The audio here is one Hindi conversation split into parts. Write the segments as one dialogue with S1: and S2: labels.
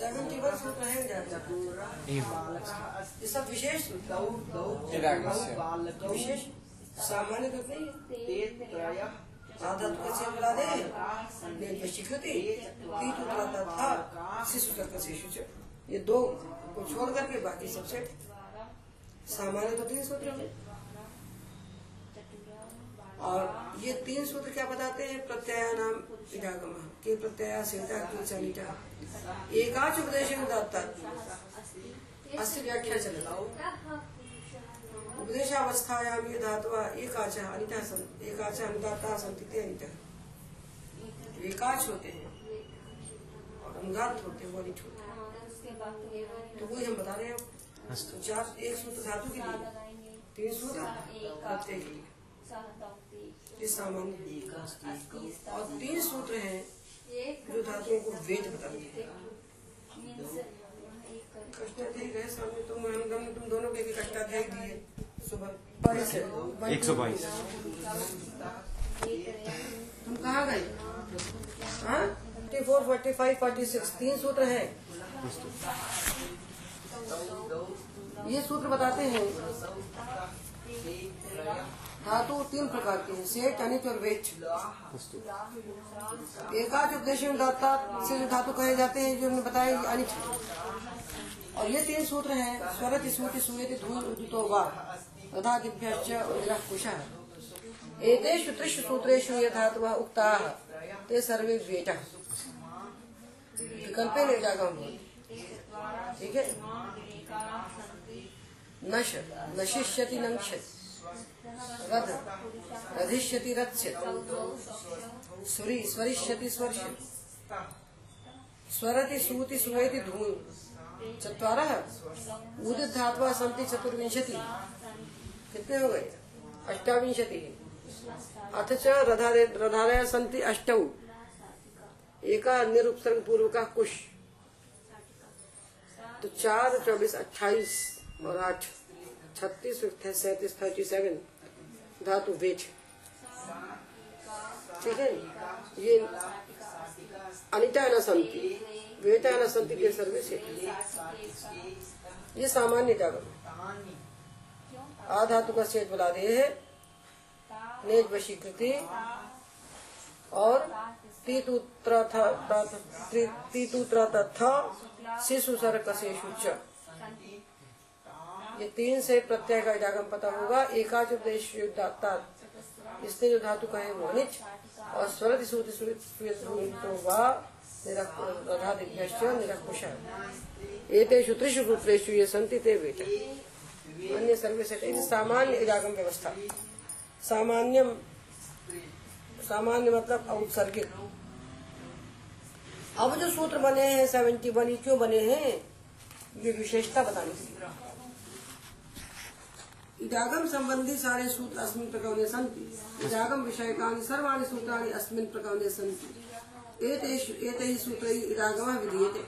S1: सूत्र है ये सब विशेष विशेष? सामान्य तो नहीं आदत से बुला दे। वशीकृति तीत उतराता था शिशु तक शिशु ये दो को छोड़ करके बाकी सबसे सामान्य तो तीन सूत्र में और ये तीन सूत्र क्या बताते हैं? प्रत्यय नाम इडागम के प्रत्यय की चलिता एकाच उपदेश अस्य व्याख्या चलता उपदेशावस्थायाम ये धातुआ एकाच अनिता एकाच अनुदाता संति ते अनिता। एकाच होते हैं। और अनुदात होते हैं वो अनिट होते हैं। तो वही हम बता रहे हैं तो चार एक सूत्र धातु के लिए। तीन सूत्र? प्रत्यय के लिए। ये सामान्य और तीन सूत्र हैं जो धातुओं को वेद बताते हैं। कष्टाध्याय गए सामने तुम हम तुम दोनों के भी कष्टाध्याय दिए सुबह
S2: एक सौ बाईस।
S1: तुम कहाँ गए forty four forty five forty six तीन सूत्र हैं। ये सूत्र बताते हैं धातु तीन प्रकार के हैं, सेठ, अनित और वेच एकाच उपदेश दाता से जो धातु कहे जाते हैं, जो हमने बताया, ये अनिच और ये तीन सूत्र हैं, स्वरत, स्मृति सुयति धूल, उदितो तथा दिभ्य कुश। एतेषु त्रिषु सूत्रेषु ये धातवः उक्ताः। ते सर्वे वेटः विकल्पे ले जागा ठीक है? नश नशिष्यति नंक्षति रधिष्यति सुरी स्वरिष्यति स्वर्ष्यति स्वरति सूति सुवेति धूम। सन्ति चतुर्विंशति। कितने हो गए? अष्टाविंशति। अथ च रधारे रधारय सन्ति अष्टौ। एका निरुपसर्ग पूर्व का कुश। तो चार, चौबीस, अट्ठाईस। और आठ, छत्तीस, सैतीस थर्टी सेवन धातु वेट ठीक है? ये अनिता न संति वेटा न संति के सर्वे से। ये सामान्य जागरण। आ धातु का सेठ बुला दिए है। नेज वशीकृति और तीतूत्र तीतूत्र तथा शिशु सर कशेषु च ये तीन से प्रत्यय का इडागम पता होगा। एकाच उपदेश इसने जो धातु कहे वो अनिच और स्वरति निरकुश एतेषु त्रिषु सूत्रेषु ये संति ते वेट अन्य सर्वे से सामान्य इडागम व्यवस्था। सामान्य सामान्य मतलब औत्सर्गिक। अब जो सूत्र बने हैं सेवेंटी वन क्यों बने हैं? ये विशेषता बताने के इदागम संबंधी सारे सूत्र अस्मिन् प्रकरणे सन्ति। इदागम विषयकानि सर्वाणि सूत्राणि अस्मिन् प्रकरणे सन्ति। एतेषु एतैः सूत्रैः इदागमः विधीयते।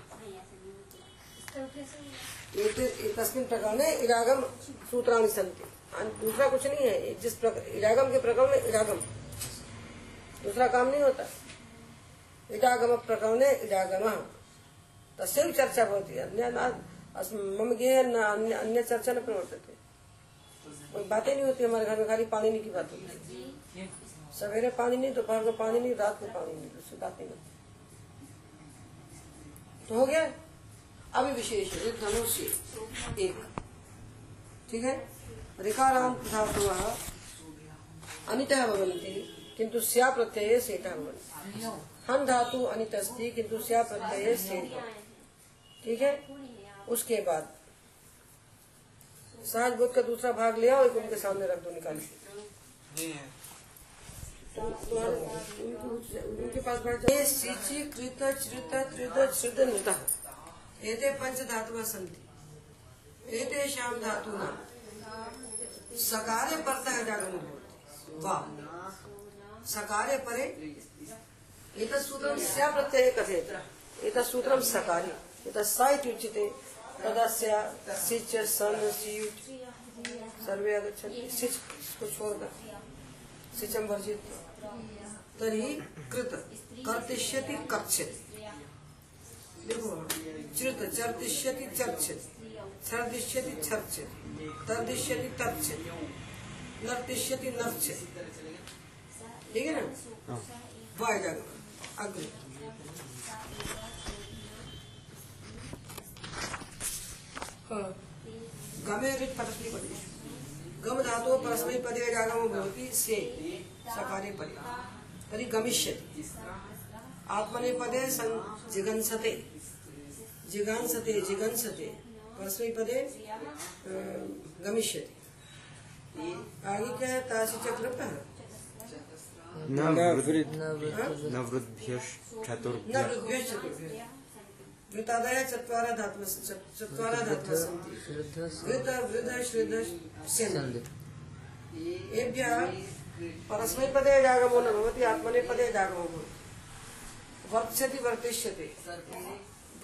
S1: तस्मिन् प्रकरणे इदागम सूत्राणि सन्ति। दूसरा कुछ नहीं है। जिस प्रकार इदागम के प्रकरण में इदागम। दूसरा काम नहीं होता। इदागम प्रकरणे इदागम। तस्य चर्चा भवति। अन्य मम अन्य अन्य चर्चा न प्रवर्तते। कोई बातें नहीं होती हमारे घर में, खाली पानी नहीं की बात होती सवेरे पानी नहीं, दोपहर को पानी नहीं, रात को पानी नहीं, उससे बातें नहीं तो हो गया? अभी विशेष धनुष्य एक ठीक है? ऋकारांत धातु अनित भवंती किंतु स्या प्रत्यय भवंती हन धातु अनित किंतु स्या प्रत्यय सेठ ठीक है? उसके बाद सहज बोध का दूसरा भाग ले आओ एक उनके सामने रख दो निकाल के। उनके पास बैठ जाओ। सिचि कृत चृत त्रिद श्रित नृत। एते पंच धातु धातूनां सकारे परतः जागरण वाह। सकारे परे। एतत् सूत्रं स्या प्रत्यये एतत् सूत्रं सकारे। एतत् सा इत्युच्यते तदस्य सिच सन सीट सर्वे आगच्छन्ति। सिच को छोड़कर सिचम वर्जित। तर्हि कृत कर्तिष्यति कक्ष्यति देखो चिरत चर्दिश्यति चर्चति। छर्दिश्यति छर्चति। तर्दिश्यति तर्चति। नर्तिष्यति नर्चति। ठीक है ना? वाय जागरण अग्नि हाँ। गमे रिट परस्मै पदे गम धातो परस्मै पदे जागमो भवति से सकारे परे तर्हि गमिष्यति। आत्मनेपदे सं जिगंसते। जिगांसते जिगंसते। परस्मै पदे गमिष्यति। आगे क्या है तासी चक्र है
S2: न
S1: वृतादय चत्वारः धातवः च- चत्वारः धातवः सन्ति वृत वृद श्रुद
S3: सन्धि
S1: एभ्यः परस्मैपदे जागमो न भवति आत्मनेपदे जागमो भवति। वर्त्स्यति वर्धिष्यते।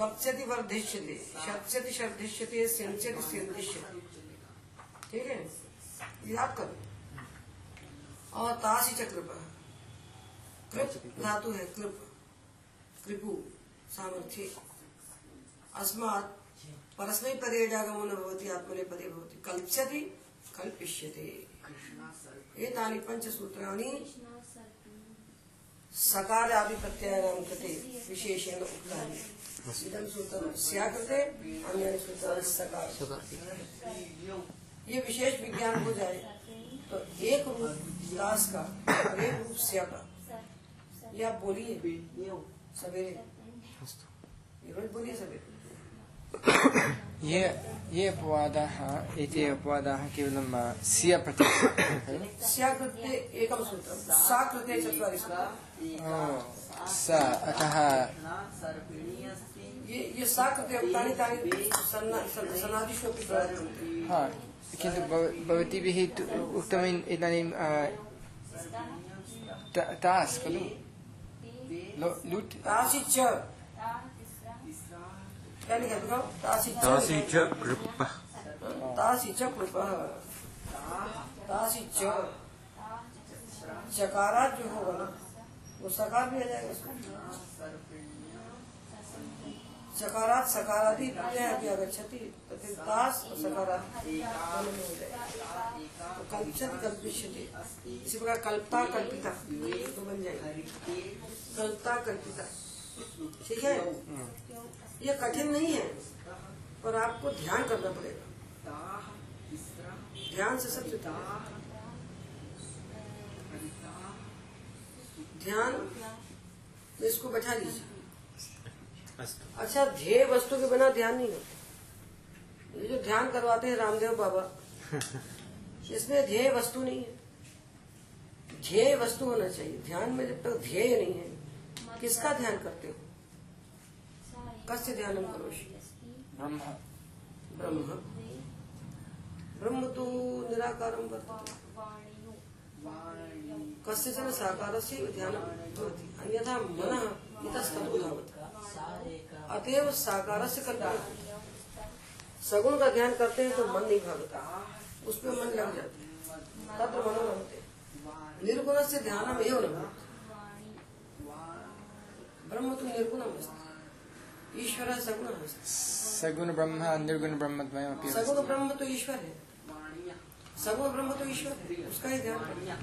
S1: वर्त्स्यति वर्धिष्यते। शर्त्स्यति शर्धिष्यते स्यंस्यति स्यन्दिष्यते ठीक है? याद करो। और तासी चक्र कृप धातु है कृप। कृपु सामर्थ्य। अस्मात् परस्मै न भवति आत्मनेपदे भवति। कल्प्स्यति कल्पिष्यते एतानि पञ्चसूत्राणि सकाल आदि कृते विशेषेण उक्तानि। इदं सूत्रं स्या अन्यानि सूत्राणि
S3: सकार
S1: ये विशेष विज्ञान हो जाए तो एक रूप दास का और एक रूप स्या का ये आप बोलिए सवेरे। ये रोज बोलिए सवेरे।
S4: ये ये अपवादाः एते अपवादाः केवलं सिय
S1: स्या कृते एकं सूत्रं सा कृते चत्वारि
S4: स अतः
S1: ये ये सा कृते उक्तानि तानि सन्ना- सन्- सनादिष्वपि प्रवर्तन्ते
S4: हा किन्तु भव- भवतीभिः तु उक्तम् इदानीं तास् खलु। लुट्।
S1: तासि च तासि च
S2: कृपः
S1: तासि च कृपः तासि च चकारात जो होगा ना वो सकार भी आ जाएगा उसमें चकारात सकारादि प्रत्यय अपि आगच्छति तो फिर तास और सकारात हो जाएगा तो कल्पचत कल्पिष्यति इसी प्रकार कल्पता कल्पिता तो बन जाएगी कल्पता कल्पिता ठीक है। ये कठिन नहीं है। पर आपको ध्यान करना पड़ेगा। ध्यान से सब ध्यान, इसको बैठा लीजिए। अच्छा ध्येय वस्तु के बिना ध्यान नहीं होता। ये जो ध्यान करवाते हैं रामदेव बाबा, इसमें ध्येय वस्तु नहीं है। ध्येय वस्तु होना चाहिए। ध्यान में जब तक ध्येय नहीं है, किसका ध्यान करते हो? कस्य ध्यान करोषि?
S4: ब्रह्म।
S1: ब्रह्म। ब्रह्म तो निराकारं वर्तते। कस्यचन साकारस्य ध्यानं भवति। अन्यथा मनः इतस्ततो धावति अतएव साकारस्य कल्पना सगुण का ध्यान करते हैं तो मन नहीं भागता। उस पर मन लग जाता है। तत्र मनो रहते निर्गुण से ध्यान न ब्रह्म तो निर्गुणम अस्ति ईश्वर सगुण
S4: सगुण ब्रह्म निर्गुण ब्रह्म
S1: सगुण ब्रह्म तो ईश्वर है। सगुण ब्रह्म तो ईश्वर है उसका ही ध्यान